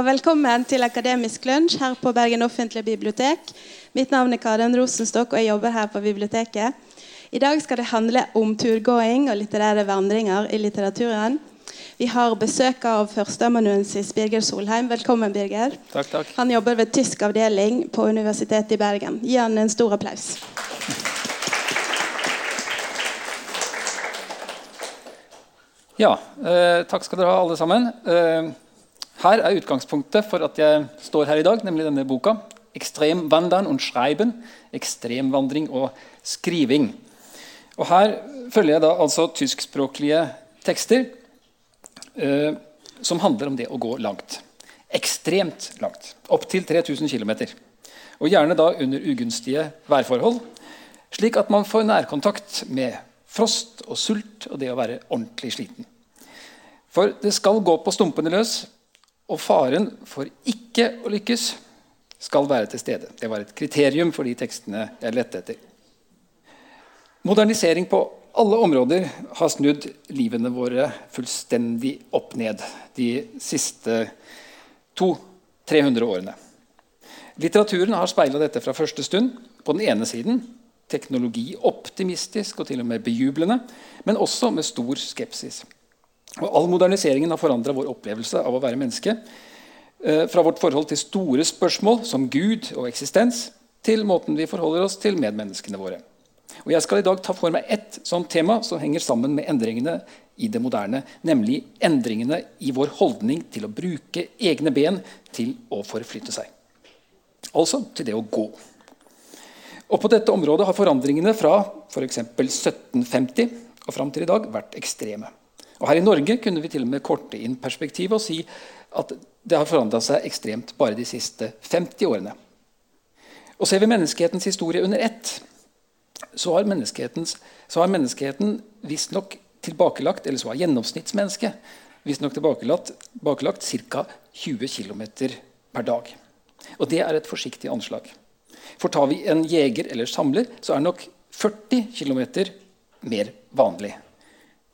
og velkommen til Akademisk lunsj her på Bergen offentlige bibliotek. Mitt navn er Karen Rosenstokk, og jeg jobber her på biblioteket. I dag skal det handle om turgåing og litterære vandringer i litteraturen. Vi har besøk av førsteamanuensis Birger Solheim. Velkommen, Birger. Takk, takk. Han jobber ved tysk avdeling på Universitetet i Bergen. Gi han en stor applaus. Ja, eh, takk skal dere ha, alle sammen. Eh, her er utgangspunktet for at jeg står her i dag, nemlig denne boka. 'Ekstremwandern und Schreiben'. Ekstremvandring og skriving. Og Her følger jeg da altså tyskspråklige tekster eh, som handler om det å gå langt. Ekstremt langt. Opptil 3000 km. Og gjerne da under ugunstige værforhold, slik at man får nærkontakt med frost og sult og det å være ordentlig sliten. For det skal gå på stumpene løs, og faren for ikke å lykkes skal være til stede. Det var et kriterium for de tekstene jeg lette etter. Modernisering på alle områder har snudd livene våre fullstendig opp ned de siste 200-300 årene. Litteraturen har speila dette fra første stund. På den ene siden teknologioptimistisk og til og med bejublende, men også med stor skepsis. Og All moderniseringen har forandra vår opplevelse av å være menneske. Eh, fra vårt forhold til store spørsmål som Gud og eksistens, til måten vi forholder oss til medmenneskene våre. Og Jeg skal i dag ta for meg ett sånt tema som henger sammen med endringene i det moderne, nemlig endringene i vår holdning til å bruke egne ben til å forflytte seg. Altså til det å gå. Og På dette området har forandringene fra f.eks. 1750 og fram til i dag vært ekstreme. Og Her i Norge kunne vi til og med korte inn perspektivet og si at det har forandra seg ekstremt bare de siste 50 årene. Og Ser vi menneskehetens historie under ett, så har, så har menneskeheten visstnok tilbakelagt eller så har gjennomsnittsmennesket visstnok tilbakelagt, tilbakelagt ca. 20 km per dag. Og Det er et forsiktig anslag. For tar vi en jeger eller samler, så er nok 40 km mer vanlig.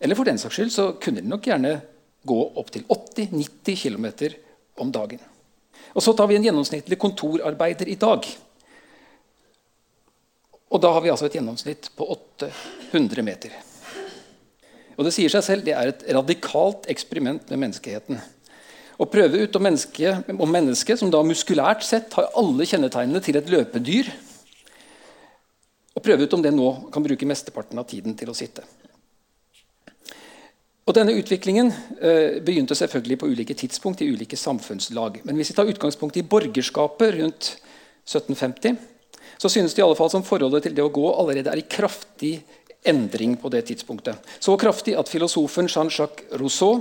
Eller for den saks skyld så kunne de nok gjerne gå opptil 80-90 km om dagen. Og Så tar vi en gjennomsnittlig kontorarbeider i dag. Og da har vi altså et gjennomsnitt på 800 meter. Og Det sier seg selv det er et radikalt eksperiment med menneskeheten. Å prøve ut om mennesket, om mennesket som da muskulært sett har alle kjennetegnene til et løpedyr, og prøve ut om det nå kan bruke mesteparten av tiden til å sitte. Og Denne utviklingen eh, begynte selvfølgelig på ulike tidspunkt i ulike samfunnslag. Men hvis vi tar utgangspunkt i borgerskapet rundt 1750, så synes det i alle fall som forholdet til det å gå allerede er i kraftig endring på det tidspunktet. Så kraftig at filosofen Jean-Jacques Rousseau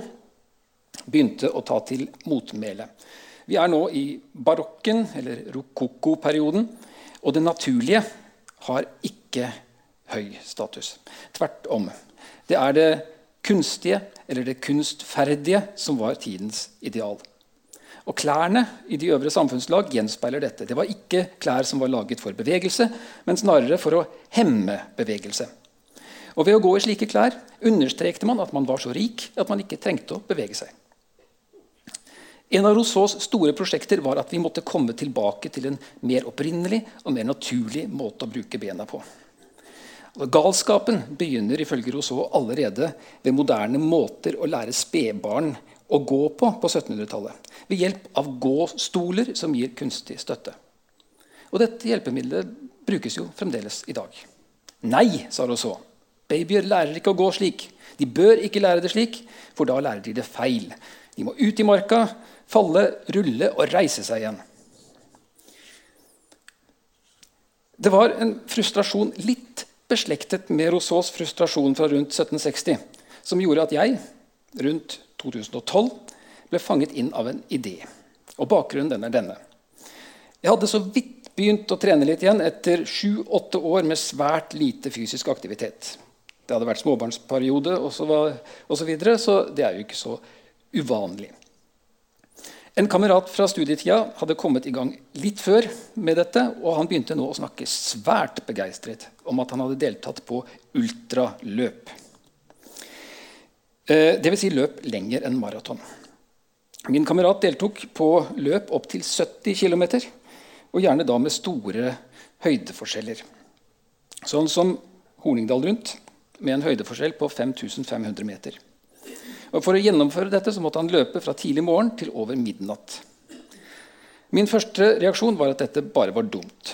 begynte å ta til motmæle. Vi er nå i barokken, eller rokokko-perioden, og det naturlige har ikke høy status. Tvert om. Det er det kunstige eller det kunstferdige som var tidens ideal. Og Klærne i de øvre samfunnslag gjenspeiler dette. Det var ikke klær som var laget for bevegelse, men snarere for å hemme bevegelse. Og Ved å gå i slike klær understrekte man at man var så rik at man ikke trengte å bevege seg. En av Rousseaus store prosjekter var at vi måtte komme tilbake til en mer opprinnelig og mer naturlig måte å bruke bena på. Galskapen begynner ifølge Rousseau allerede ved moderne måter å lære spedbarn å gå på på 1700-tallet. Ved hjelp av gåstoler som gir kunstig støtte. Og Dette hjelpemiddelet brukes jo fremdeles i dag. Nei, sa Rousseau. Babyer lærer ikke å gå slik. De bør ikke lære det slik, for da lærer de det feil. De må ut i marka, falle, rulle og reise seg igjen. Det var en frustrasjon litt beslektet med Rousseaus frustrasjon fra rundt 1760, som gjorde at jeg rundt 2012 ble fanget inn av en idé. Og Bakgrunnen den er denne. Jeg hadde så vidt begynt å trene litt igjen etter sju-åtte år med svært lite fysisk aktivitet. Det hadde vært småbarnsperiode osv., så, og så, videre, så det er jo ikke så uvanlig. En kamerat fra studietida hadde kommet i gang litt før med dette, og han begynte nå å snakke svært begeistret om at han hadde deltatt på ultraløp. Eh, Dvs. Si løp lenger enn maraton. Min kamerat deltok på løp opp til 70 km, og gjerne da med store høydeforskjeller. Sånn som Horningdal rundt, med en høydeforskjell på 5500 meter. Og For å gjennomføre dette så måtte han løpe fra tidlig morgen til over midnatt. Min første reaksjon var at dette bare var dumt.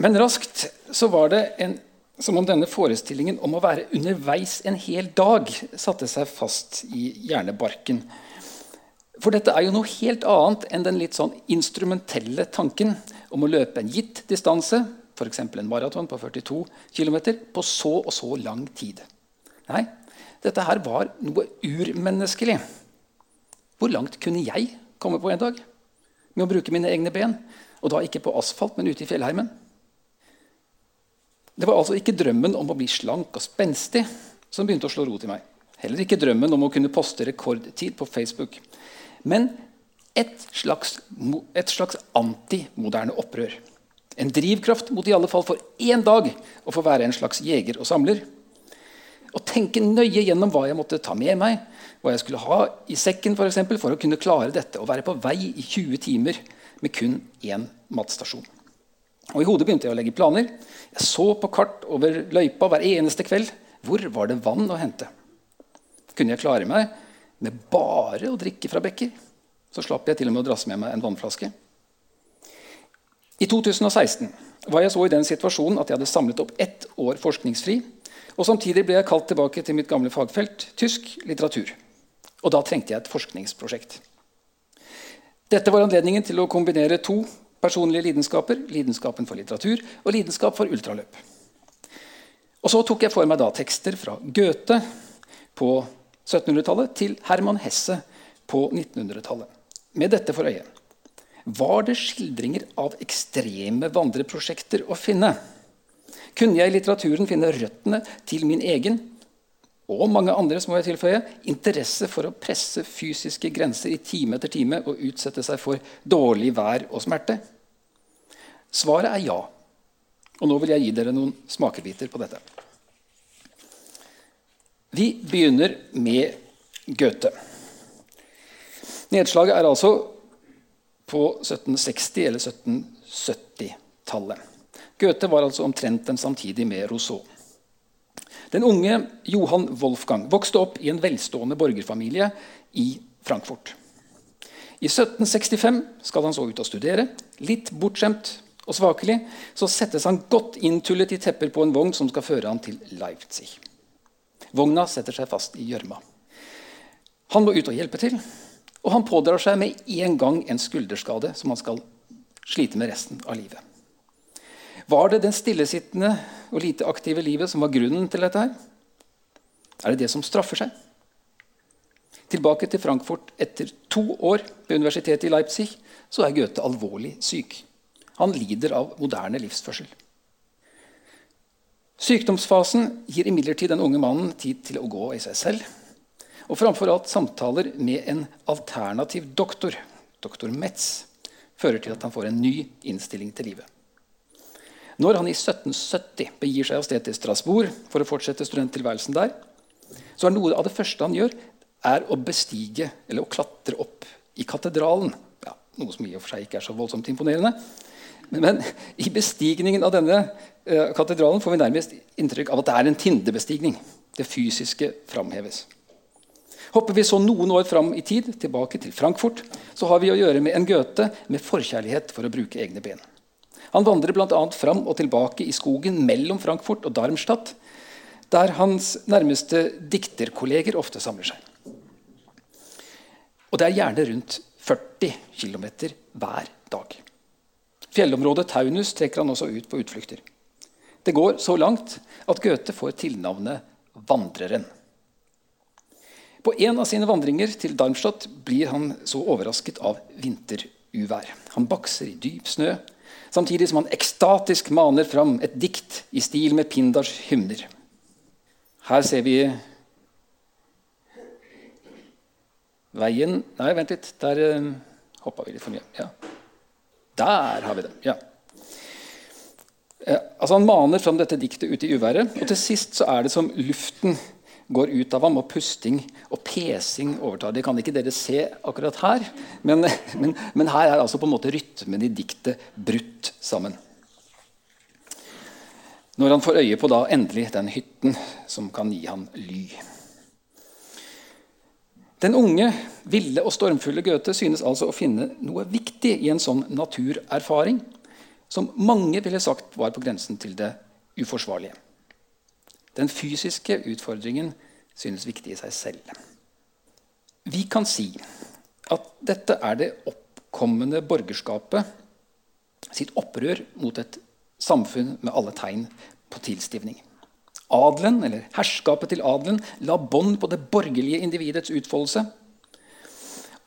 Men raskt så var det en, som om denne forestillingen om å være underveis en hel dag satte seg fast i hjernebarken. For dette er jo noe helt annet enn den litt sånn instrumentelle tanken om å løpe en gitt distanse, f.eks. en maraton på 42 km, på så og så lang tid. Nei, dette her var noe urmenneskelig. Hvor langt kunne jeg komme på en dag med å bruke mine egne ben? Og da ikke på asfalt, men ute i fjellheimen. Det var altså ikke drømmen om å bli slank og spenstig som begynte å slå rot i meg. Heller ikke drømmen om å kunne poste rekordtid på Facebook. Men et slags, et slags antimoderne opprør. En drivkraft mot i alle fall for én dag å få være en slags jeger og samler og tenke nøye gjennom hva jeg måtte ta med meg, hva jeg skulle ha i sekken for, eksempel, for å kunne klare dette og være på vei i 20 timer med kun én matstasjon. Og I hodet begynte jeg å legge planer. Jeg så på kart over løypa hver eneste kveld. Hvor var det vann å hente? Kunne jeg klare meg med bare å drikke fra bekker? Så slapp jeg til og med å drasse med meg en vannflaske. I 2016 var jeg så i den situasjonen at jeg hadde samlet opp ett år forskningsfri og Samtidig ble jeg kalt tilbake til mitt gamle fagfelt, tysk litteratur. Og da trengte jeg et forskningsprosjekt. Dette var anledningen til å kombinere to personlige lidenskaper. Lidenskapen for litteratur og lidenskap for ultraløp. Og Så tok jeg for meg da tekster fra Goethe på 1700-tallet til Herman Hesse på 1900-tallet. Med dette for øye. Var det skildringer av ekstreme vandreprosjekter å finne? Kunne jeg i litteraturen finne røttene til min egen og mange andres må jeg tilføye, interesse for å presse fysiske grenser i time etter time og utsette seg for dårlig vær og smerte? Svaret er ja. Og nå vil jeg gi dere noen smakebiter på dette. Vi begynner med Goethe. Nedslaget er altså på 1760- eller 1770-tallet. Goethe var altså omtrent den samtidig med Rousseau. Den unge Johan Wolfgang vokste opp i en velstående borgerfamilie i Frankfurt. I 1765 skal han så ut og studere. Litt bortskjemt og svakelig så settes han godt inntullet i tepper på en vogn som skal føre han til Leipzig. Vogna setter seg fast i gjørma. Han må ut og hjelpe til, og han pådrar seg med en gang en skulderskade som han skal slite med resten av livet. Var det den stillesittende og lite aktive livet som var grunnen til dette? her? Er det det som straffer seg? Tilbake til Frankfurt etter to år ved universitetet i Leipzig så er Goethe alvorlig syk. Han lider av moderne livsførsel. Sykdomsfasen gir imidlertid den unge mannen tid til å gå i seg selv. Og framfor alt samtaler med en alternativ doktor, doktor Metz, fører til at han får en ny innstilling til livet. Når han i 1770 begir seg av sted til Strasbourg for å fortsette studenttilværelsen der, så er noe av det første han gjør, er å bestige eller å klatre opp i katedralen. Ja, noe som i og for seg ikke er så voldsomt imponerende. Men, men i bestigningen av denne uh, katedralen får vi nærmest inntrykk av at det er en tindebestigning. Det fysiske framheves. Hopper vi så noen år fram i tid, tilbake til Frankfurt, så har vi å gjøre med en Goethe med forkjærlighet for å bruke egne ben. Han vandrer bl.a. fram og tilbake i skogen mellom Frankfurt og Darmstadt, der hans nærmeste dikterkolleger ofte samler seg. Og det er gjerne rundt 40 km hver dag. Fjellområdet Taunus trekker han også ut på utflukter. Det går så langt at Goethe får tilnavnet Vandreren. På en av sine vandringer til Darmstadt blir han så overrasket av vinteruvær. Han bakser i dyp snø samtidig som han ekstatisk maner fram et dikt i stil med Pindars hymner. Her ser vi veien Nei, vent litt. Der uh, hoppa vi litt for mye. Ja. Der har vi det. ja. Eh, altså Han maner fram dette diktet ute i uværet, og til sist så er det som luften går ut av ham, og pusting og pesing overtar. Det kan ikke dere se akkurat her, men, men, men her er altså på en måte rytmen i diktet brutt sammen. Når han får øye på da endelig den hytten som kan gi han ly. Den unge, ville og stormfulle Goethe synes altså å finne noe viktig i en sånn naturerfaring som mange ville sagt var på grensen til det uforsvarlige. Den fysiske utfordringen synes viktig i seg selv. Vi kan si at dette er det oppkommende borgerskapet sitt opprør mot et samfunn med alle tegn på tilstivning. Adelen, eller Herskapet til adelen la bånd på det borgerlige individets utfoldelse.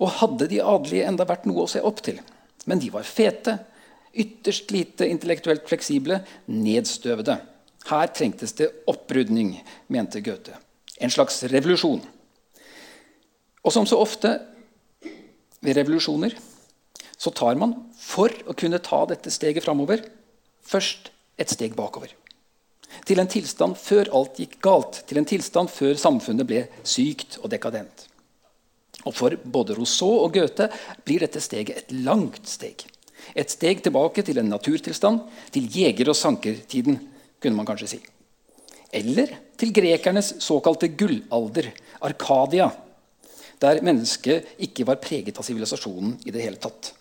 Og hadde de adelige enda vært noe å se opp til, men de var fete, ytterst lite intellektuelt fleksible, nedstøvede. Her trengtes det opprydning, mente Goethe. En slags revolusjon. Og som så ofte ved revolusjoner så tar man, for å kunne ta dette steget framover, først et steg bakover. Til en tilstand før alt gikk galt, til en tilstand før samfunnet ble sykt og dekadent. Og For både Rousseau og Goethe blir dette steget et langt steg. Et steg tilbake til en naturtilstand, til jeger- og sankertiden, kunne man kanskje si. Eller til grekernes såkalte gullalder, Arkadia, der mennesket ikke var preget av sivilisasjonen i det hele tatt.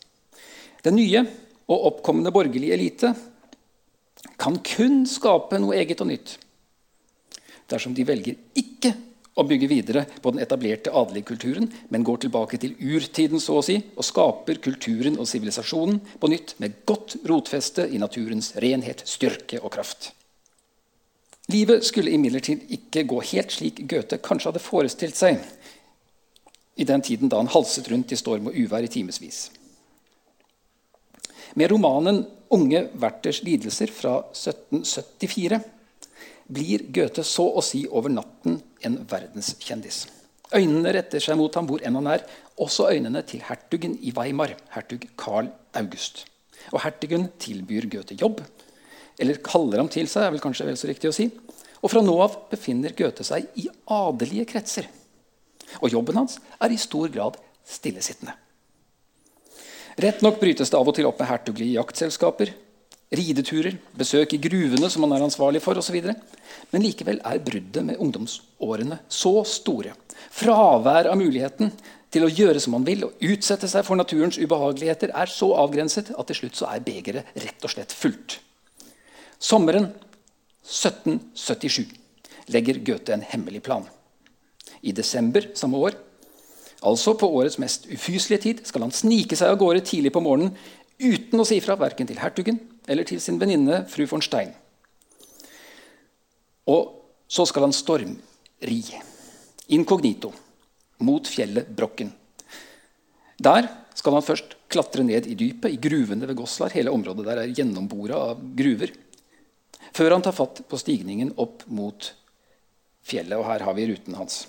Den nye og oppkommende borgerlige elite kan kun skape noe eget og nytt dersom de velger ikke å bygge videre på den etablerte adelige kulturen, men går tilbake til urtiden så å si, og skaper kulturen og sivilisasjonen på nytt med godt rotfeste i naturens renhet, styrke og kraft. Livet skulle imidlertid ikke gå helt slik Goethe kanskje hadde forestilt seg i den tiden da han halset rundt i storm og uvær i timevis. Med romanen 'Unge Werthers lidelser' fra 1774 blir Goethe så å si over natten en verdenskjendis. Øynene retter seg mot ham hvor enn han er, også øynene til hertugen i Weimar, hertug Carl August. Og hertugen tilbyr Goethe jobb, eller kaller ham til seg, er vel kanskje vel så riktig å si. Og fra nå av befinner Goethe seg i adelige kretser. Og jobben hans er i stor grad stillesittende. Rett nok brytes det av og til opp med hertuglige jaktselskaper, rideturer, besøk i gruvene som han er ansvarlig for osv. Men likevel er bruddet med ungdomsårene så store. Fravær av muligheten til å gjøre som man vil og utsette seg for naturens ubehageligheter er så avgrenset at til slutt så er begeret rett og slett fullt. Sommeren 1777 legger Goethe en hemmelig plan. I desember samme år, altså på årets mest ufyselige tid, skal han snike seg av gårde tidlig på morgenen uten å si fra verken til hertugen eller til sin venninne fru von Stein. Og så skal han stormri, inkognito, mot fjellet Brokken. Der skal han først klatre ned i dypet, i gruvene ved Goslar. Hele området der er gjennombora av gruver. Før han tar fatt på stigningen opp mot fjellet. Og her har vi ruten hans.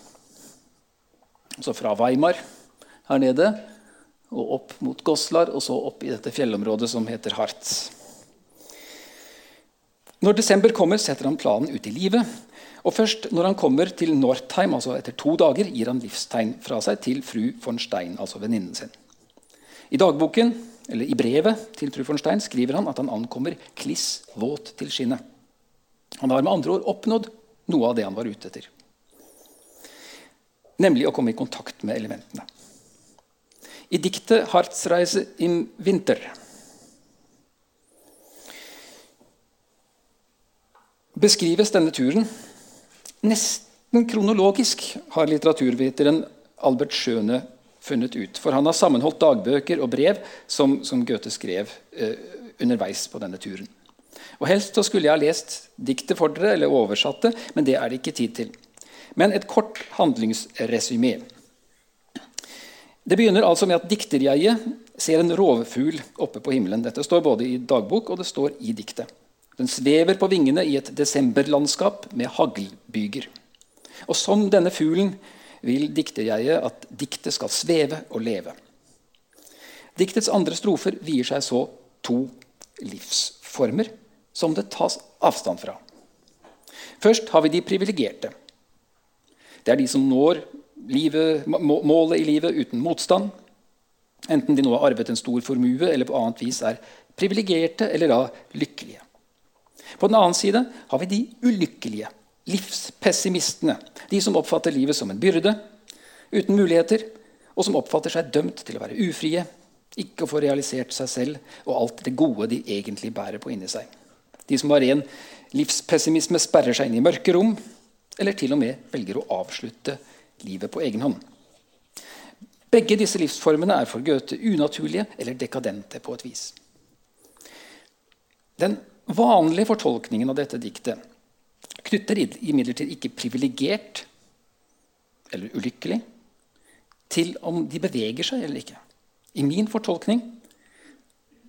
Så fra Weimar her nede og opp mot Goslar, og så opp i dette fjellområdet som heter Hartz. Når desember kommer, setter han planen ut i livet. Og først når han kommer til Northeim, altså etter to dager, gir han livstegn fra seg til fru von Stein, altså venninnen sin. I dagboken, eller i brevet til fru von Stein skriver han at han ankommer kliss våt til skinnet. Han har med andre ord oppnådd noe av det han var ute etter. Nemlig å komme i kontakt med elementene. I diktet 'Hartsreise im Winter' beskrives denne turen nesten kronologisk, har litteraturviteren Albert Schøne funnet ut. For han har sammenholdt dagbøker og brev som, som Goethe skrev eh, underveis på denne turen. Og Helst så skulle jeg ha lest diktet for dere, eller oversatt det, men det er det ikke tid til. Men et kort handlingsresymé. Det begynner altså med at dikterjeget ser en rovfugl oppe på himmelen. Dette står både i dagbok og det står i diktet. Den svever på vingene i et desemberlandskap med haglbyger. Og som denne fuglen vil dikterjeget at diktet skal sveve og leve. Diktets andre strofer vier seg så to livsformer som det tas avstand fra. Først har vi de privilegerte. Det er de som når livet, målet i livet uten motstand. Enten de nå har arvet en stor formue eller på annet vis er privilegerte eller da lykkelige. På den annen side har vi de ulykkelige, livspessimistene. De som oppfatter livet som en byrde, uten muligheter, og som oppfatter seg dømt til å være ufrie, ikke å få realisert seg selv og alt det gode de egentlig bærer på inni seg. De som har ren livspessimisme, sperrer seg inn i mørke rom, eller til og med velger å avslutte livet på egen hånd. Begge disse livsformene er for Goethe unaturlige eller dekadente på et vis. Den vanlige fortolkningen av dette diktet knytter imidlertid ikke privilegert eller ulykkelig til om de beveger seg eller ikke. I min fortolkning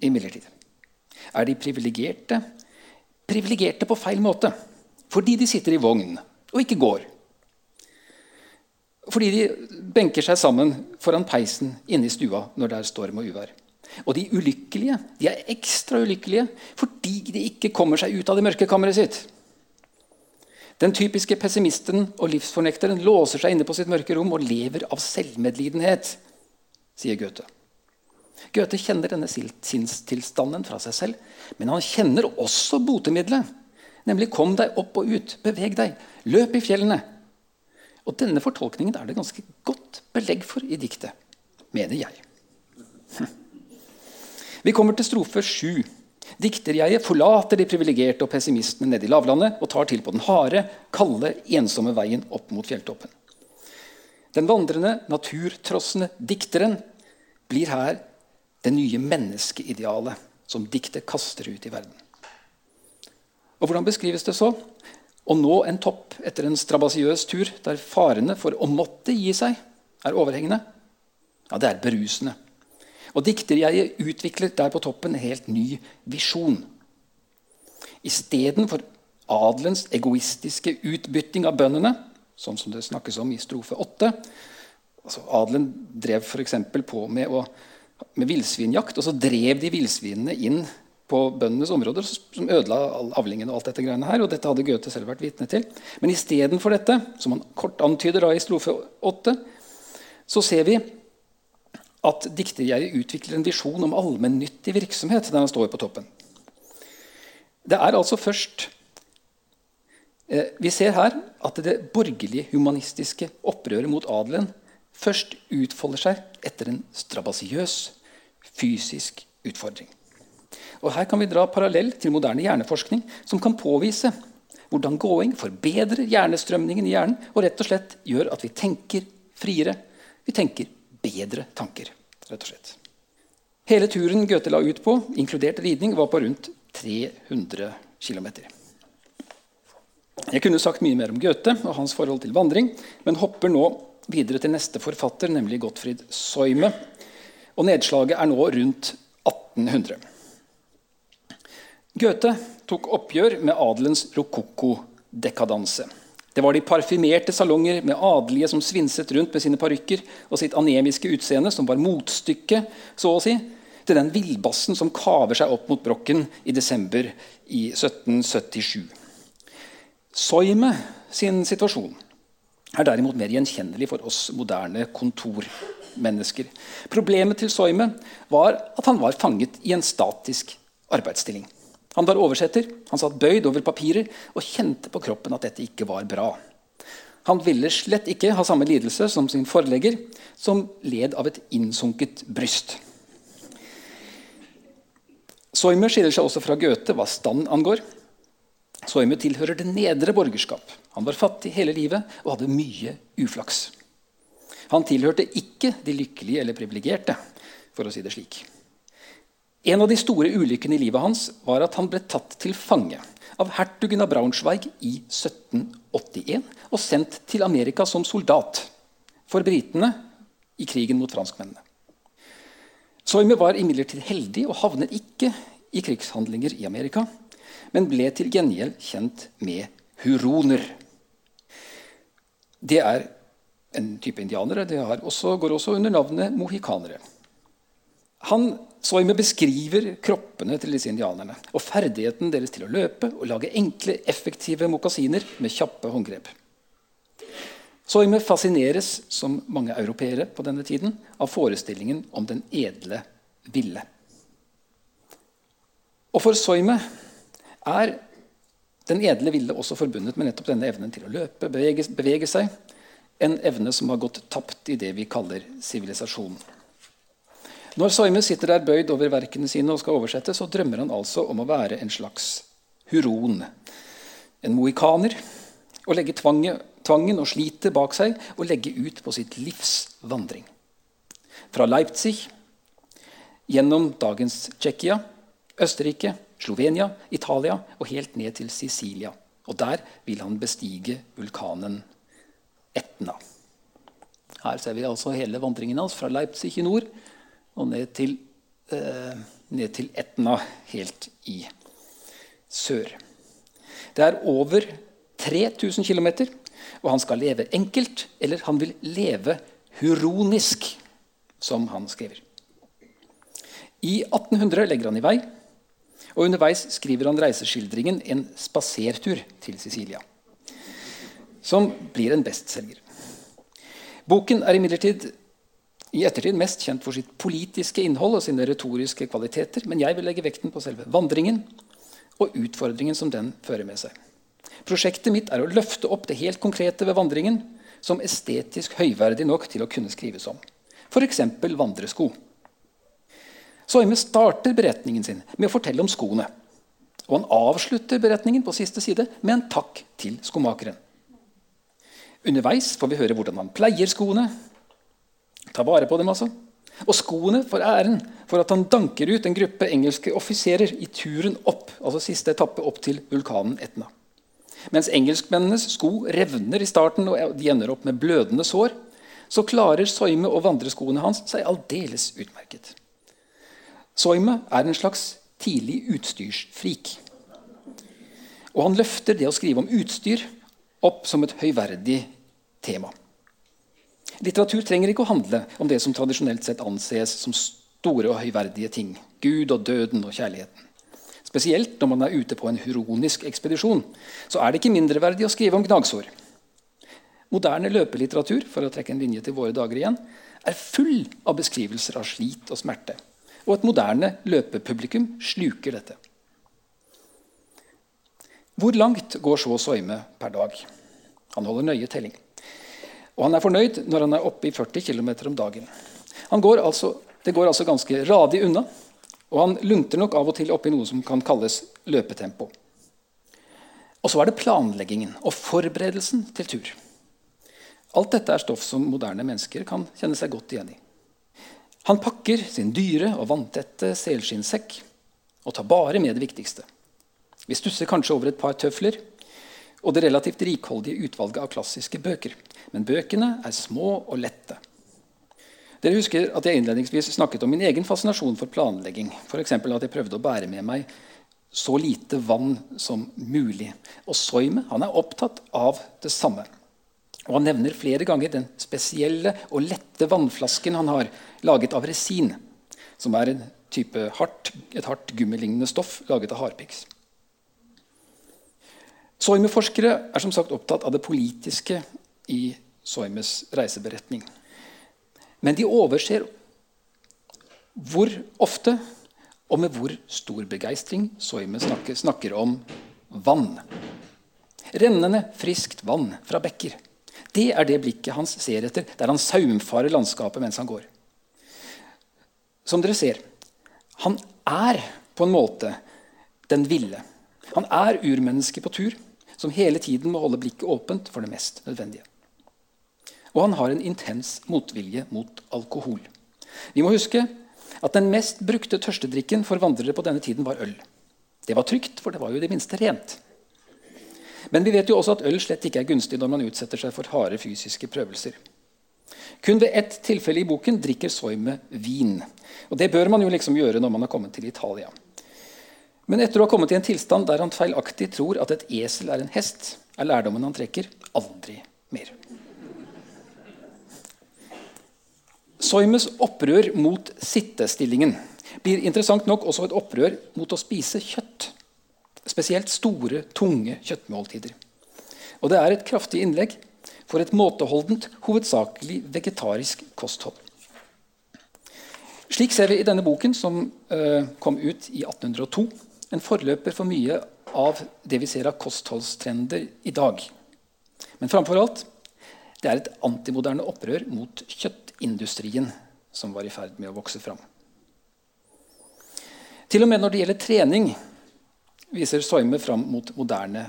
imidlertid er de privilegerte privilegerte på feil måte. Fordi de sitter i vogn og ikke går. Fordi de benker seg sammen foran peisen inne i stua når det er storm og uvær. Og de ulykkelige de er ekstra ulykkelige fordi de ikke kommer seg ut av det mørke kammeret sitt. Den typiske pessimisten og livsfornekteren låser seg inne på sitt mørke rom og lever av selvmedlidenhet, sier Goethe. Goethe kjenner denne sinnstilstanden fra seg selv, men han kjenner også botemiddelet. Nemlig 'kom deg opp og ut', 'beveg deg', 'løp i fjellene'. Og Denne fortolkningen er det ganske godt belegg for i diktet, mener jeg. Vi kommer til strofe sju. Dikterjeget forlater de privilegerte og pessimistene nede i lavlandet og tar til på den harde, kalde, ensomme veien opp mot fjelltoppen. Den vandrende, naturtrossende dikteren blir her det nye menneskeidealet som diktet kaster ut i verden. Og Hvordan beskrives det så? Å nå en topp etter en strabasiøs tur der farene for å måtte gi seg er overhengende? Ja, det er berusende. Og dikterjeget utvikler der på toppen en helt ny visjon. Istedenfor adelens egoistiske utbytting av bøndene, sånn som det snakkes om i strofe 8 altså Adelen drev f.eks. på med å med villsvinjakt. Og så drev de villsvinene inn på bøndenes områder, som ødela avlingene. og alt dette greiene her, og Dette hadde Goethe selv vært vitne til. Men istedenfor dette, som han kort antyder da i strofe 8, så ser vi at dikterjeget utvikler en visjon om allmennyttig virksomhet der han står på toppen. Det er altså først eh, Vi ser her at det borgerlige humanistiske opprøret mot adelen først utfolder seg etter en strabasiøs fysisk utfordring. Og Her kan vi dra parallell til moderne hjerneforskning, som kan påvise hvordan gåing forbedrer hjernestrømningen i hjernen og rett og slett gjør at vi tenker friere. Vi tenker bedre tanker. rett og slett. Hele turen Goethe la ut på, inkludert ridning, var på rundt 300 km. Jeg kunne sagt mye mer om Goethe og hans forhold til vandring, men hopper nå videre til neste forfatter, nemlig Gottfried Soime. Og nedslaget er nå rundt 1800. Goethe tok oppgjør med adelens rokokko-dekadanse. Det var de parfymerte salonger med adelige som svinset rundt med sine parykker og sitt anemiske utseende, som var motstykket så å si, til den villbassen som kaver seg opp mot brokken i desember i 1777. Soime sin situasjon er derimot mer gjenkjennelig for oss moderne kontormennesker. Problemet til Soime var at han var fanget i en statisk arbeidsstilling. Han var oversetter, han satt bøyd over papirer og kjente på kroppen at dette ikke var bra. Han ville slett ikke ha samme lidelse som sin forlegger, som led av et innsunket bryst. Soimer skiller seg også fra Goethe hva stand angår. Soime tilhører det nedre borgerskap. Han var fattig hele livet og hadde mye uflaks. Han tilhørte ikke de lykkelige eller privilegerte, for å si det slik. En av de store ulykkene i livet hans var at han ble tatt til fange av hertugen av Braunschweig i 1781 og sendt til Amerika som soldat for britene i krigen mot franskmennene. Soime var imidlertid heldig og havnet ikke i krigshandlinger i Amerika, men ble til gjengjeld kjent med huroner. Det er en type indianere. Det også, går også under navnet mohikanere. Han Soime beskriver kroppene til disse indianerne og ferdigheten deres til å løpe og lage enkle, effektive mokasiner med kjappe håndgrep. Soime fascineres, som mange europeere på denne tiden, av forestillingen om den edle ville. Og for Soime er den edle ville også forbundet med nettopp denne evnen til å løpe, bevege, bevege seg. En evne som har gått tapt i det vi kaller sivilisasjon. Når Soime sitter der bøyd over verkene sine og skal oversette, så drømmer han altså om å være en slags huron. En mohikaner. og legge tvange, tvangen og slitet bak seg og legge ut på sitt livs vandring. Fra Leipzig, gjennom dagens Tsjekkia, Østerrike, Slovenia, Italia og helt ned til Sicilia. Og der vil han bestige vulkanen Etna. Her ser vi altså hele vandringen hans fra Leipzig i nord og ned til, eh, ned til Etna helt i sør. Det er over 3000 km, og han skal leve enkelt, eller han vil leve huronisk, som han skriver. I 1800 legger han i vei og Underveis skriver han reiseskildringen 'En spasertur til Sicilia', som blir en bestselger. Boken er imidlertid i ettertid mest kjent for sitt politiske innhold og sine retoriske kvaliteter, men jeg vil legge vekten på selve vandringen og utfordringen som den fører med seg. Prosjektet mitt er å løfte opp det helt konkrete ved vandringen som estetisk høyverdig nok til å kunne skrives om. F.eks. vandresko. Soime starter beretningen sin med å fortelle om skoene. Og han avslutter beretningen på siste side med en takk til skomakeren. Underveis får vi høre hvordan han pleier skoene. tar vare på dem, altså. Og skoene får æren for at han danker ut en gruppe engelske offiserer i turen opp, altså siste etappe opp til vulkanen Etna. Mens engelskmennenes sko revner i starten og de ender opp med blødende sår, så klarer Soime og vandreskoene hans seg aldeles utmerket. Soime er en slags tidlig utstyrsfrik. Og han løfter det å skrive om utstyr opp som et høyverdig tema. Litteratur trenger ikke å handle om det som tradisjonelt sett anses som store og høyverdige ting. Gud og døden og kjærligheten. Spesielt når man er ute på en huronisk ekspedisjon, så er det ikke mindreverdig å skrive om gnagsår. Moderne løpelitteratur for å trekke en linje til våre dager igjen, er full av beskrivelser av slit og smerte. Og et moderne løpepublikum sluker dette. Hvor langt går så Soime per dag? Han holder nøye telling. Og han er fornøyd når han er oppe i 40 km om dagen. Går altså, det går altså ganske radig unna, og han lunter nok av og til opp i noe som kan kalles løpetempo. Og så er det planleggingen og forberedelsen til tur. Alt dette er stoff som moderne mennesker kan kjenne seg godt igjen i. Han pakker sin dyre og vanntette selskinnsekk og tar bare med det viktigste. Vi stusser kanskje over et par tøfler og det relativt rikholdige utvalget av klassiske bøker. Men bøkene er små og lette. Dere husker at jeg innledningsvis snakket om min egen fascinasjon for planlegging. For at jeg prøvde å bære med meg så lite vann som mulig. Og Soime er opptatt av det samme. Og Han nevner flere ganger den spesielle og lette vannflasken han har, laget av resin, som er hardt, et hardt gummilignende stoff laget av harpiks. Soime-forskere er som sagt opptatt av det politiske i Soimes reiseberetning. Men de overser hvor ofte og med hvor stor begeistring Soime snakker, snakker om vann. Rennende, friskt vann fra bekker. Det er det blikket hans ser etter, der han saumfarer landskapet mens han går. Som dere ser, han er på en måte den ville. Han er urmennesket på tur, som hele tiden må holde blikket åpent for det mest nødvendige. Og han har en intens motvilje mot alkohol. Vi må huske at den mest brukte tørstedrikken for vandrere på denne tiden var øl. Det var trygt, for det var jo det minste rent. Men vi vet jo også at øl slett ikke er gunstig når man utsetter seg for harde fysiske prøvelser. Kun ved ett tilfelle i boken drikker Soime vin. Og Det bør man jo liksom gjøre når man har kommet til Italia. Men etter å ha kommet i en tilstand der han feilaktig tror at et esel er en hest, er lærdommen han trekker aldri mer. Soimes opprør mot sittestillingen blir interessant nok også et opprør mot å spise kjøtt. Spesielt store, tunge kjøttmåltider. Og det er et kraftig innlegg for et måteholdent, hovedsakelig vegetarisk kosthold. Slik ser vi i denne boken, som uh, kom ut i 1802, en forløper for mye av det vi ser av kostholdstrender i dag. Men framfor alt det er et antimoderne opprør mot kjøttindustrien som var i ferd med å vokse fram. Til og med når det gjelder trening, viser Soime fram mot moderne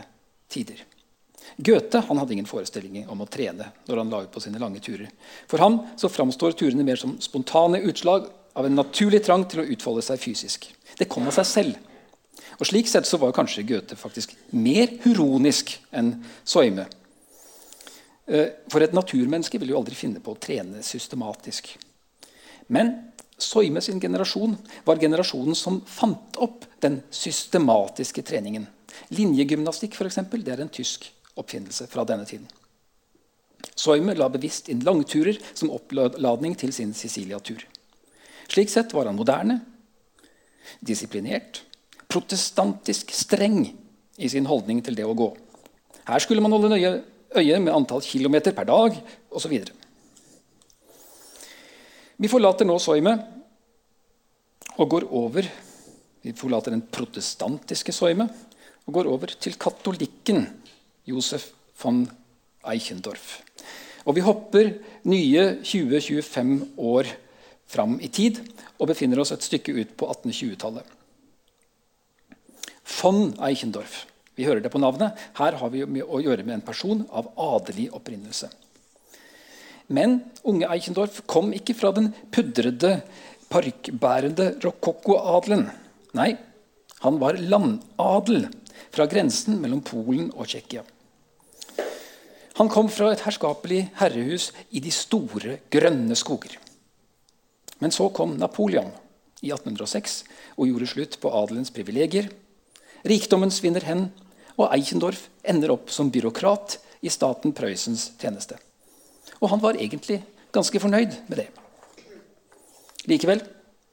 tider. Goethe han hadde ingen forestillinger om å trene når han la ut på sine lange turer. For ham så framstår turene mer som spontane utslag av en naturlig trang til å utfolde seg fysisk. Det kom av seg selv. Og Slik sett så var kanskje Goethe faktisk mer huronisk enn Soime. Eh, for et naturmenneske vil jo aldri finne på å trene systematisk. Men Soime sin generasjon var generasjonen som fant opp den systematiske treningen. Linjegymnastikk for eksempel, det er en tysk oppfinnelse fra denne tiden. Soime la bevisst inn langturer som oppladning til sin Sicilia-tur. Slik sett var han moderne, disiplinert, protestantisk streng i sin holdning til det å gå. Her skulle man holde nøye øye med antall kilometer per dag osv. Vi forlater nå Soime og går over Vi forlater den protestantiske Soime og går over til katolikken Josef von Eichendorff. Og vi hopper nye 20-25 år fram i tid og befinner oss et stykke ut på 1820-tallet. Von Eichendorff. Vi hører det på navnet. Her har vi å gjøre med en person av adelig opprinnelse. Men unge Eichendorff kom ikke fra den pudrede, parkbærende rokokkoadelen. Nei, han var landadel fra grensen mellom Polen og Tsjekkia. Han kom fra et herskapelig herrehus i de store, grønne skoger. Men så kom Napoleon i 1806 og gjorde slutt på adelens privilegier. Rikdommen svinner hen, og Eichendorff ender opp som byråkrat i staten Prøysens tjeneste. Og han var egentlig ganske fornøyd med det. Likevel,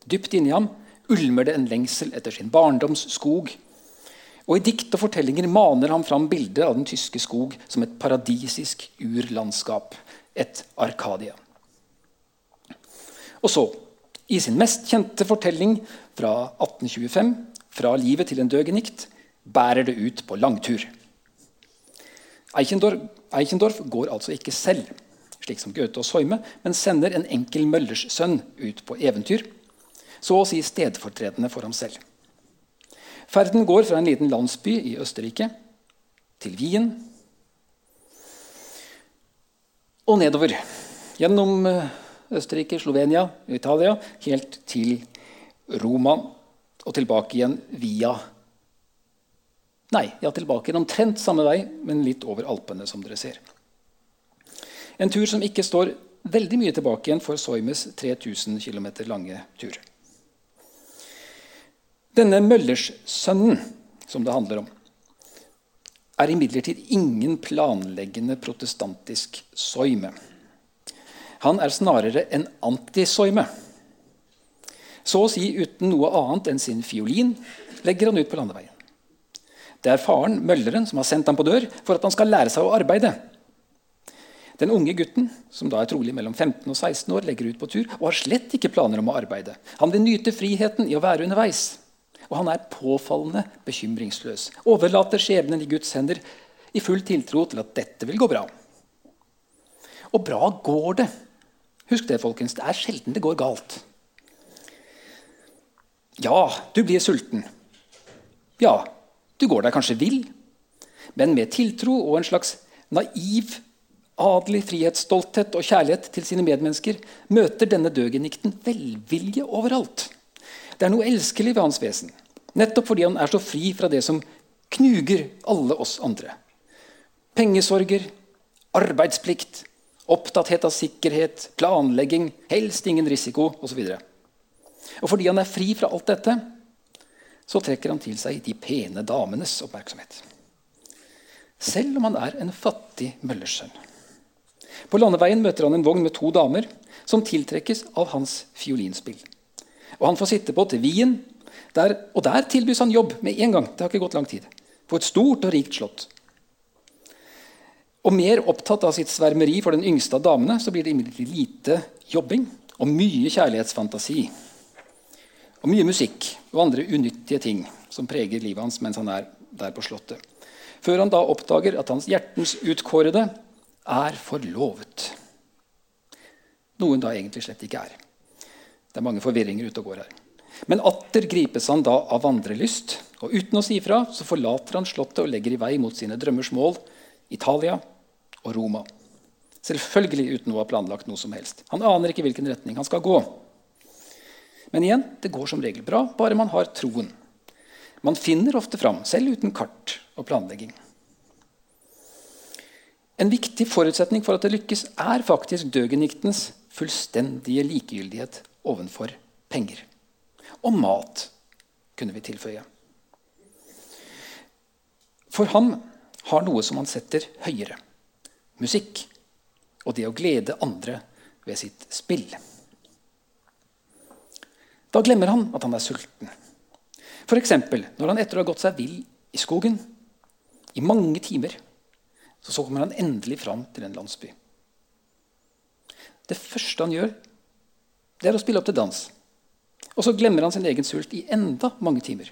dypt inni ham ulmer det en lengsel etter sin barndoms skog og I dikt og fortellinger maner han fram bildet av den tyske skog som et paradisisk urlandskap, et Arkadia. Og så, i sin mest kjente fortelling fra 1825, 'Fra livet til en døgenikt', bærer det ut på langtur. Eichendorf, Eichendorf går altså ikke selv, slik som Gaute og Soime, men sender en enkel møllers sønn ut på eventyr, så å si stedfortredende for ham selv. Ferden går fra en liten landsby i Østerrike til Wien og nedover. Gjennom eh, Østerrike, Slovenia, Italia, helt til Roma og tilbake igjen via Nei, ja, tilbake igjen omtrent samme vei, men litt over Alpene, som dere ser. En tur som ikke står veldig mye tilbake igjen for Soimes 3000 km lange tur. Denne Møllerssønnen, som det handler om, er imidlertid ingen planleggende protestantisk soime. Han er snarere en antisoime. Så å si uten noe annet enn sin fiolin legger han ut på landeveien. Det er faren, mølleren, som har sendt ham på dør for at han skal lære seg å arbeide. Den unge gutten, som da er trolig mellom 15 og 16 år, legger ut på tur og har slett ikke planer om å arbeide. Han vil nyte friheten i å være underveis. Og han er påfallende bekymringsløs. Overlater skjebnen i Guds hender i full tiltro til at dette vil gå bra. Og bra går det. Husk det, folkens. Det er sjelden det går galt. Ja, du blir sulten. Ja, du går deg kanskje vill. Men med tiltro og en slags naiv, adelig frihetsstolthet og kjærlighet til sine medmennesker møter denne døgenikten velvilje overalt. Det er noe elskelig ved hans vesen. Nettopp fordi han er så fri fra det som knuger alle oss andre. Pengesorger, arbeidsplikt, opptatthet av sikkerhet, planlegging, helst ingen risiko osv. Og fordi han er fri fra alt dette, så trekker han til seg de pene damenes oppmerksomhet. Selv om han er en fattig møllersønn. På landeveien møter han en vogn med to damer som tiltrekkes av hans fiolinspill. Og Han får sitte på til Wien der, og der tilbys han jobb med en gang. Det har ikke gått lang tid. På et stort og rikt slott. Og mer opptatt av sitt svermeri for den yngste av damene så blir det imidlertid lite jobbing og mye kjærlighetsfantasi. Og mye musikk og andre unyttige ting som preger livet hans mens han er der på Slottet. Før han da oppdager at hans hjertens utkårede er forlovet. Noe hun da egentlig slett ikke er. Det er mange forvirringer ute og går her. Men atter gripes han da av vandrelyst, og uten å si fra så forlater han Slottet og legger i vei mot sine drømmers mål, Italia og Roma. Selvfølgelig uten å ha planlagt noe som helst. Han aner ikke hvilken retning han skal gå. Men igjen, det går som regel bra, bare man har troen. Man finner ofte fram, selv uten kart og planlegging. En viktig forutsetning for at det lykkes, er faktisk døgeniktens fullstendige likegyldighet overfor penger. Og mat, kunne vi tilføye. For ham har noe som han setter høyere. Musikk og det å glede andre ved sitt spill. Da glemmer han at han er sulten. F.eks. når han etter å ha gått seg vill i skogen i mange timer, så, kommer han endelig fram til en landsby. Det første han gjør, det er å spille opp til dans. Og så glemmer han sin egen sult i enda mange timer.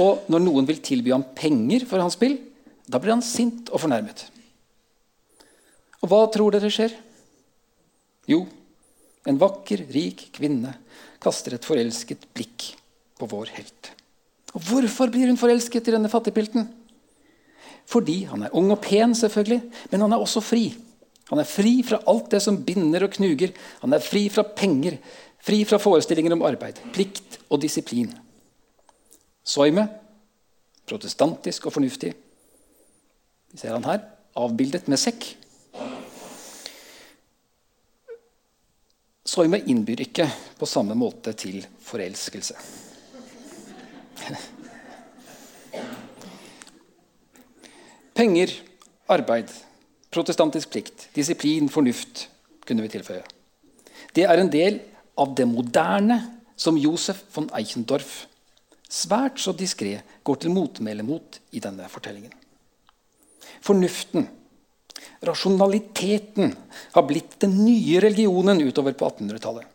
Og når noen vil tilby ham penger for hans spill, da blir han sint og fornærmet. Og hva tror dere skjer? Jo, en vakker, rik kvinne kaster et forelsket blikk på vår helt. Og Hvorfor blir hun forelsket i denne fattigpilten? Fordi han er ung og pen, selvfølgelig, men han er også fri. Han er fri fra alt det som binder og knuger. Han er fri fra penger, fri fra forestillinger om arbeid, plikt og disiplin. Soime, protestantisk og fornuftig. Vi ser han her, avbildet med sekk. Soime innbyr ikke på samme måte til forelskelse. Penger, arbeid, protestantisk plikt, disiplin, fornuft kunne vi tilføye. Det er en del av det moderne som Josef von Eichendorff svært så diskré går til motmæle mot i denne fortellingen. Fornuften Rasjonaliteten har blitt den nye religionen utover på 1800-tallet.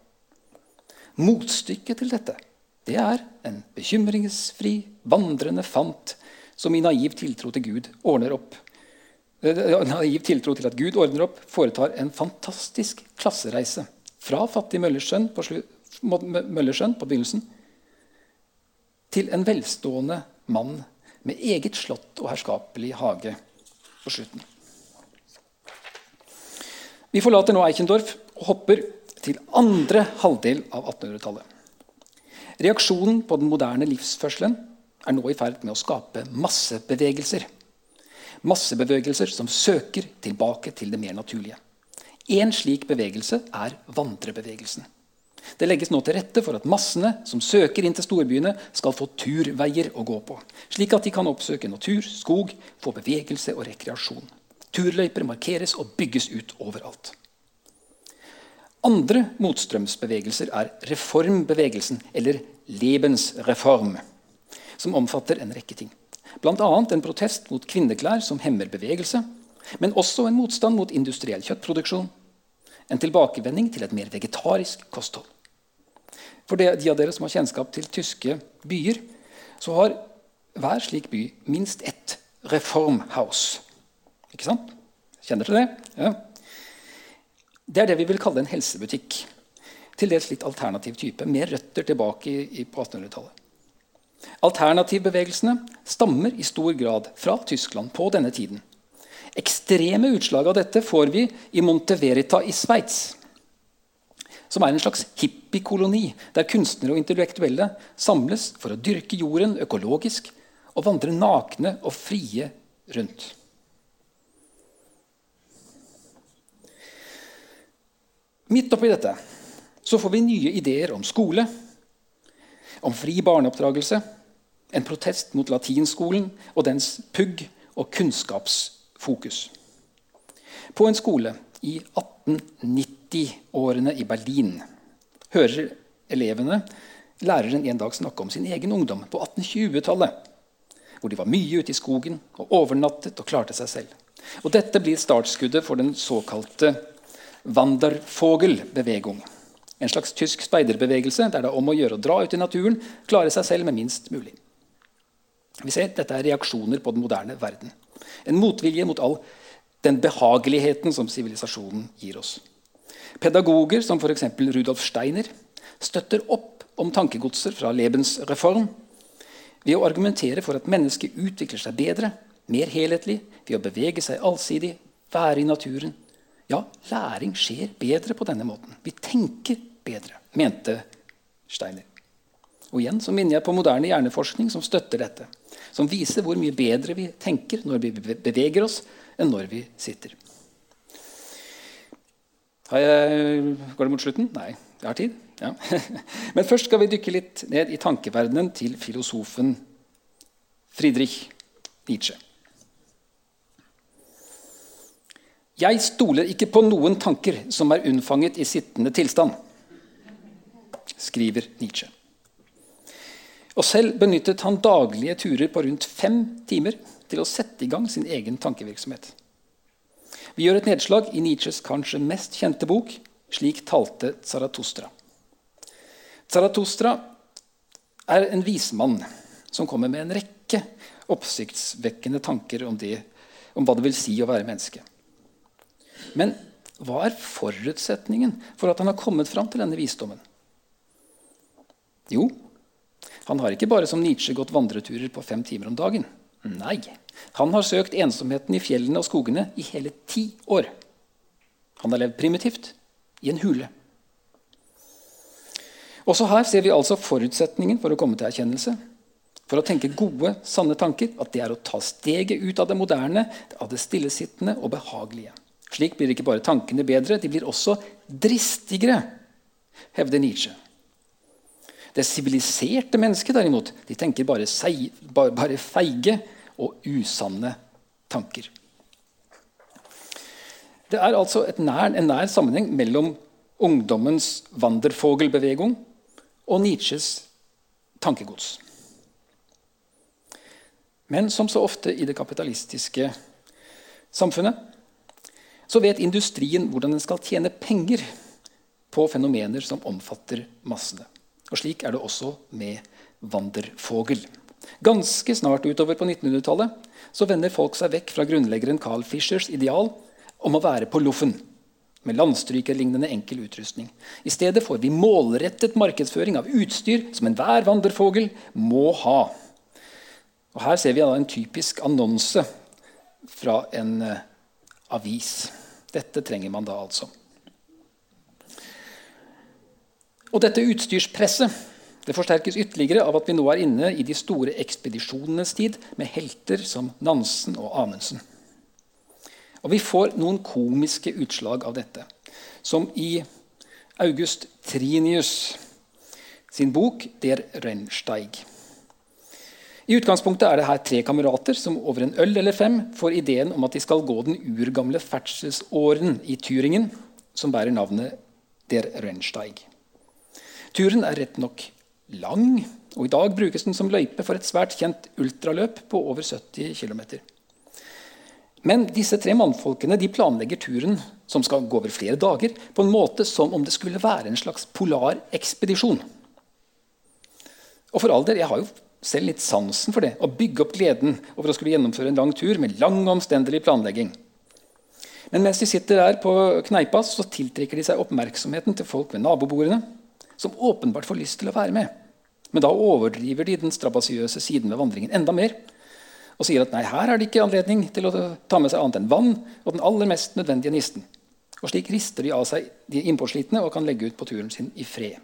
Motstykket til dette det er en bekymringsfri, vandrende fant som i naiv tiltro til Gud ordner opp eh, naiv tiltro til at Gud ordner opp, foretar en fantastisk klassereise fra fattig Møllersønn på, Møllersønn på begynnelsen til en velstående mann med eget slott og herskapelig hage på slutten. Vi forlater nå Eichendorff og hopper til andre halvdel av 1800-tallet. Reaksjonen på den moderne livsførselen er nå i ferd med å skape massebevegelser. Massebevegelser som søker tilbake til det mer naturlige. En slik bevegelse er vandrebevegelsen. Det legges nå til rette for at massene som søker inn til storbyene, skal få turveier å gå på, slik at de kan oppsøke natur, skog, få bevegelse og rekreasjon. Turløyper markeres og bygges ut overalt. Andre motstrømsbevegelser er reformbevegelsen, eller Lebensreform, som omfatter en rekke ting. Bl.a. en protest mot kvinneklær som hemmer bevegelse, men også en motstand mot industriell kjøttproduksjon. En tilbakevending til et mer vegetarisk kosthold. For de av dere som har kjennskap til tyske byer, så har hver slik by minst ett reformhouse. Ikke sant? Kjenner til det? Ja. Det er det vi vil kalle en helsebutikk. Til dels litt alternativ type, med røtter tilbake i, i, på 1800-tallet. Alternativbevegelsene stammer i stor grad fra Tyskland på denne tiden. Ekstreme utslag av dette får vi i Monteverita i Sveits. Som er en slags hippiekoloni der kunstnere og intellektuelle samles for å dyrke jorden økologisk og vandre nakne og frie rundt. Midt oppi dette så får vi nye ideer om skole, om fri barneoppdragelse, en protest mot latinskolen og dens pugg og kunnskapsfokus. På en skole i 1890-årene i Berlin hører elevene læreren en dag snakke om sin egen ungdom på 1820-tallet, hvor de var mye ute i skogen og overnattet og klarte seg selv. Og Dette blir startskuddet for den såkalte Wandervogel-bevegung. En slags tysk speiderbevegelse der det er om å gjøre å dra ut i naturen, klare seg selv med minst mulig. Vi ser Dette er reaksjoner på den moderne verden. En motvilje mot all den behageligheten som sivilisasjonen gir oss. Pedagoger som f.eks. Rudolf Steiner støtter opp om tankegodser fra Lebensreform ved å argumentere for at mennesket utvikler seg bedre, mer helhetlig, ved å bevege seg allsidig, være i naturen. Ja, læring skjer bedre på denne måten. Vi tenker bedre, mente Steiner. Og igjen så minner jeg på moderne hjerneforskning som støtter dette. Som viser hvor mye bedre vi tenker når vi beveger oss, enn når vi sitter. Jeg, går det mot slutten? Nei, jeg har tid. Ja. Men først skal vi dykke litt ned i tankeverdenen til filosofen Friedrich Nietzsche. Jeg stoler ikke på noen tanker som er unnfanget i sittende tilstand, skriver Nietzsche. Og Selv benyttet han daglige turer på rundt fem timer til å sette i gang sin egen tankevirksomhet. Vi gjør et nedslag i Nietzsches kanskje mest kjente bok 'Slik talte Zaratustra'. Zaratustra er en vismann som kommer med en rekke oppsiktsvekkende tanker om, det, om hva det vil si å være menneske. Men hva er forutsetningen for at han har kommet fram til denne visdommen? Jo, han har ikke bare som Nietzsche gått vandreturer på fem timer om dagen. Nei, han har søkt ensomheten i fjellene og skogene i hele ti år. Han har levd primitivt, i en hule. Også her ser vi altså forutsetningen for å komme til erkjennelse. For å tenke gode, sanne tanker, at det er å ta steget ut av det moderne, av det stillesittende og behagelige. Slik blir ikke bare tankene bedre, de blir også dristigere, hevder Nietzsche. Det siviliserte mennesket derimot, de tenker bare, sei, bare, feige og usanne tanker. Det er altså nær, en nær sammenheng mellom ungdommens Wandervogelbevegung og Nietzsches tankegods. Men som så ofte i det kapitalistiske samfunnet så vet industrien hvordan den skal tjene penger på fenomener som omfatter massene. Og Slik er det også med Wandervogel. Ganske snart utover på 1900-tallet så vender folk seg vekk fra grunnleggeren Carl Fischers ideal om å være på loffen med landstrykerlignende enkel utrustning. I stedet får vi målrettet markedsføring av utstyr som enhver vandrefogel må ha. Og Her ser vi en typisk annonse fra en uh, avis. Dette trenger man da altså. Og dette utstyrspresset det forsterkes ytterligere av at vi nå er inne i de store ekspedisjonenes tid, med helter som Nansen og Amundsen. Og Vi får noen komiske utslag av dette, som i August Trinius sin bok 'Der Rennsteig'. I utgangspunktet er det her tre kamerater som over en øl eller fem får ideen om at de skal gå den urgamle ferdselsåren i Turingen, som bærer navnet Der Rennsteig. Turen er rett nok lang, og i dag brukes den som løype for et svært kjent ultraløp på over 70 km. Men disse tre mannfolkene de planlegger turen, som skal gå over flere dager, på en måte som om det skulle være en slags polarekspedisjon. Og for all del, jeg har jo selv litt sansen for det. Å bygge opp gleden over å skulle gjennomføre en lang tur med lang og omstendelig planlegging. Men mens de sitter der på kneipa, så tiltrekker de seg oppmerksomheten til folk ved nabobordene som åpenbart får lyst til å være med. Men da overdriver de den strabasiøse siden ved vandringen enda mer og sier at nei, her er det ikke anledning til å ta med seg annet enn vann og den aller mest nødvendige nisten. Og Slik rister de av seg de innpåslitne og kan legge ut på turen sin i fred.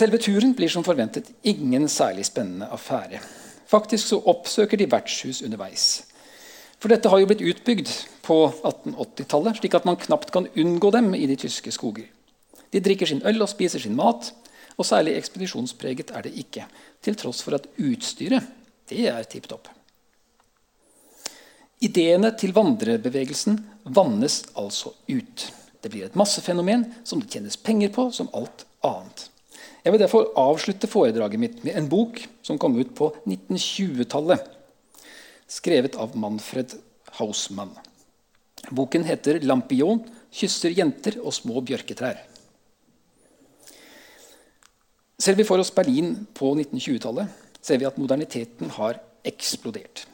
Selve turen blir som forventet ingen særlig spennende affære. Faktisk så oppsøker de vertshus underveis. For dette har jo blitt utbygd på 1880-tallet, slik at man knapt kan unngå dem i de tyske skoger. De drikker sin øl og spiser sin mat, og særlig ekspedisjonspreget er det ikke. Til tross for at utstyret det er tipp topp. Ideene til vandrebevegelsen vannes altså ut. Det blir et massefenomen som det tjenes penger på som alt annet. Jeg vil derfor avslutte foredraget mitt med en bok som kom ut på 1920-tallet. skrevet av Manfred Hausmann. Boken heter 'Lampion kysser jenter og små bjørketrær'. Ser vi for oss Berlin på 1920-tallet, ser vi at moderniteten har eksplodert.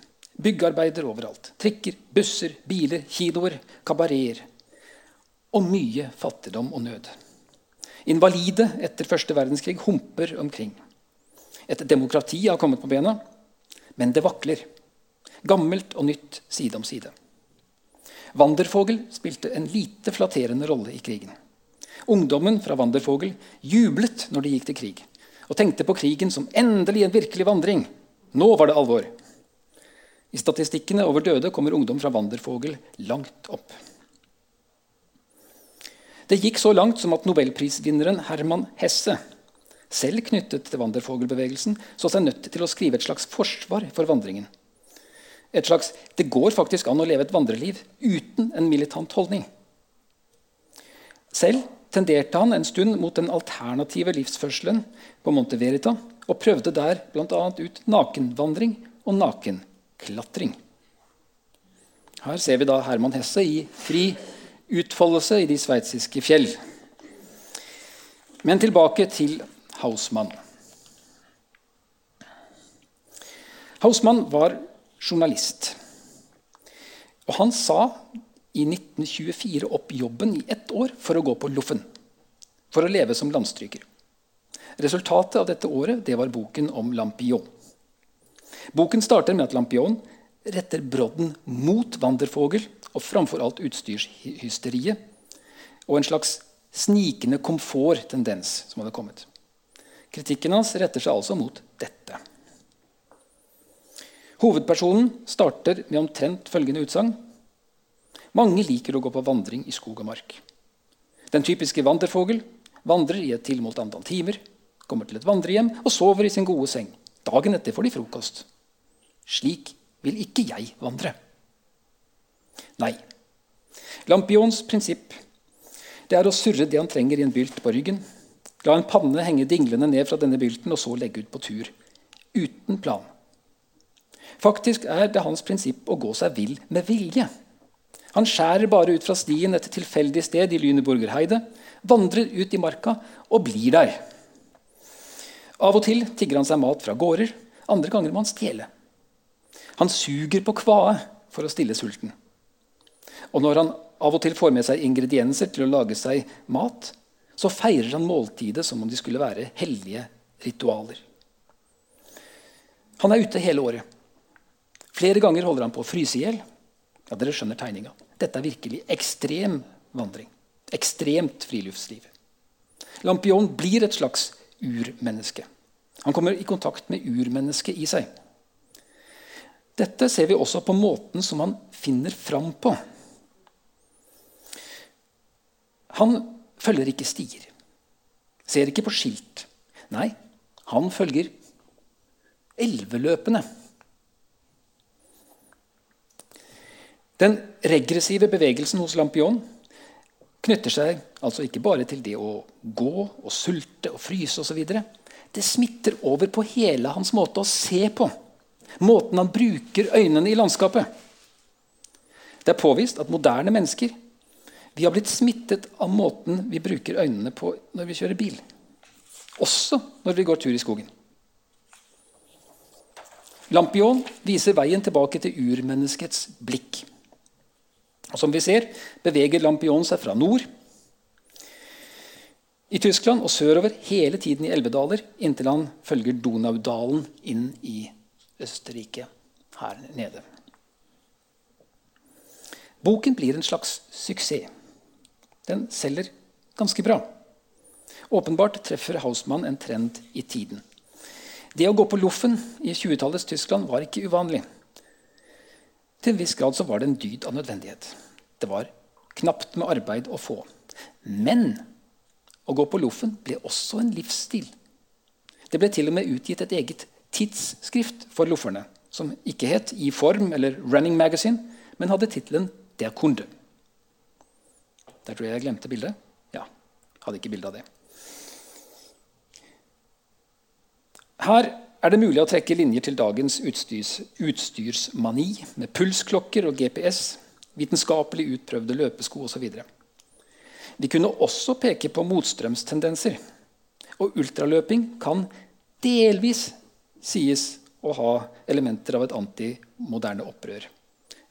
Byggearbeider overalt. Trikker, busser, biler, kinoer, kabareter. Og mye fattigdom og nød. Invalide etter første verdenskrig humper omkring. Et demokrati har kommet på bena, men det vakler. Gammelt og nytt side om side. Wandervogel spilte en lite flatterende rolle i krigen. Ungdommen fra Wandervogel jublet når de gikk til krig, og tenkte på krigen som endelig en virkelig vandring. Nå var det alvor. I statistikkene over døde kommer ungdom fra Wandervogel langt opp. Det gikk så langt som at nobelprisvinneren Herman Hesse, selv knyttet til Wandervogel-bevegelsen, så seg nødt til å skrive et slags forsvar for vandringen. Et slags 'det går faktisk an å leve et vandreliv uten en militant holdning'. Selv tenderte han en stund mot den alternative livsførselen på Monte Verita og prøvde der bl.a. ut nakenvandring og nakenklatring. Her ser vi da Herman Hesse i fri utfoldelse i de sveitsiske fjell. Men tilbake til Hausmann. Hausmann var journalist. Og han sa i 1924 opp jobben i ett år for å gå på Loffen. For å leve som landstryker. Resultatet av dette året det var boken om Lampion. Boken starter med at Lampion retter brodden mot Wandervogel og framfor alt utstyrshysteriet og en slags snikende komforttendens som hadde kommet. Kritikken hans retter seg altså mot dette. Hovedpersonen starter med omtrent følgende utsagn. Mange liker å gå på vandring i skog og mark. Den typiske vandrefogel vandrer i et tilmålt antall timer, kommer til et vandrehjem og sover i sin gode seng. Dagen etter får de frokost. Slik vil ikke jeg vandre. Nei. Lampions prinsipp det er å surre det han trenger i en bylt på ryggen. La en panne henge dinglende ned fra denne bylten, og så legge ut på tur. Uten plan. Faktisk er det hans prinsipp å gå seg vill med vilje. Han skjærer bare ut fra stien et tilfeldig sted i Lyneburger heide, vandrer ut i marka og blir der. Av og til tigger han seg mat fra gårder, andre ganger må han stjele. Han suger på kvae for å stille sulten. Og når han av og til får med seg ingredienser til å lage seg mat, så feirer han måltidet som om de skulle være hellige ritualer. Han er ute hele året. Flere ganger holder han på å fryse i hjel. Ja, dere skjønner tegninga. Dette er virkelig ekstrem vandring. Ekstremt friluftsliv. Lampion blir et slags urmenneske. Han kommer i kontakt med urmennesket i seg. Dette ser vi også på måten som han finner fram på. Han følger ikke stier, ser ikke på skilt. Nei, han følger elveløpene. Den regressive bevegelsen hos Lampion knytter seg altså ikke bare til det å gå og sulte og fryse osv. Det smitter over på hele hans måte å se på. Måten han bruker øynene i landskapet. Det er påvist at moderne mennesker vi har blitt smittet av måten vi bruker øynene på når vi kjører bil. Også når vi går tur i skogen. Lampion viser veien tilbake til urmenneskets blikk. Og som vi ser, beveger Lampion seg fra nord i Tyskland og sørover hele tiden i elvedaler inntil han følger Donaudalen inn i Østerrike her nede. Boken blir en slags suksess. Den selger ganske bra. Åpenbart treffer Hausmann en trend i tiden. Det å gå på loffen i 20-tallets Tyskland var ikke uvanlig. Til en viss grad var det en dyd av nødvendighet. Det var knapt med arbeid å få. Men å gå på loffen ble også en livsstil. Det ble til og med utgitt et eget tidsskrift for lofferne, som ikke het I Form eller Running Magazine, men hadde tittelen Der Kunde. Der tror jeg jeg glemte bildet. Ja, hadde ikke bilde av det. Her er det mulig å trekke linjer til dagens utstyrs, utstyrsmani med pulsklokker og GPS, vitenskapelig utprøvde løpesko osv. Vi kunne også peke på motstrømstendenser. Og ultraløping kan delvis sies å ha elementer av et antimoderne opprør.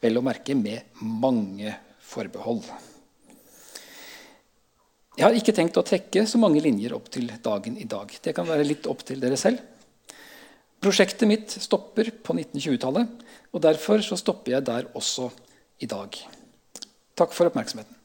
Vel å merke med mange forbehold. Jeg har ikke tenkt å trekke så mange linjer opp til dagen i dag. Det kan være litt opp til dere selv. Prosjektet mitt stopper på 1920-tallet, og derfor så stopper jeg der også i dag. Takk for oppmerksomheten.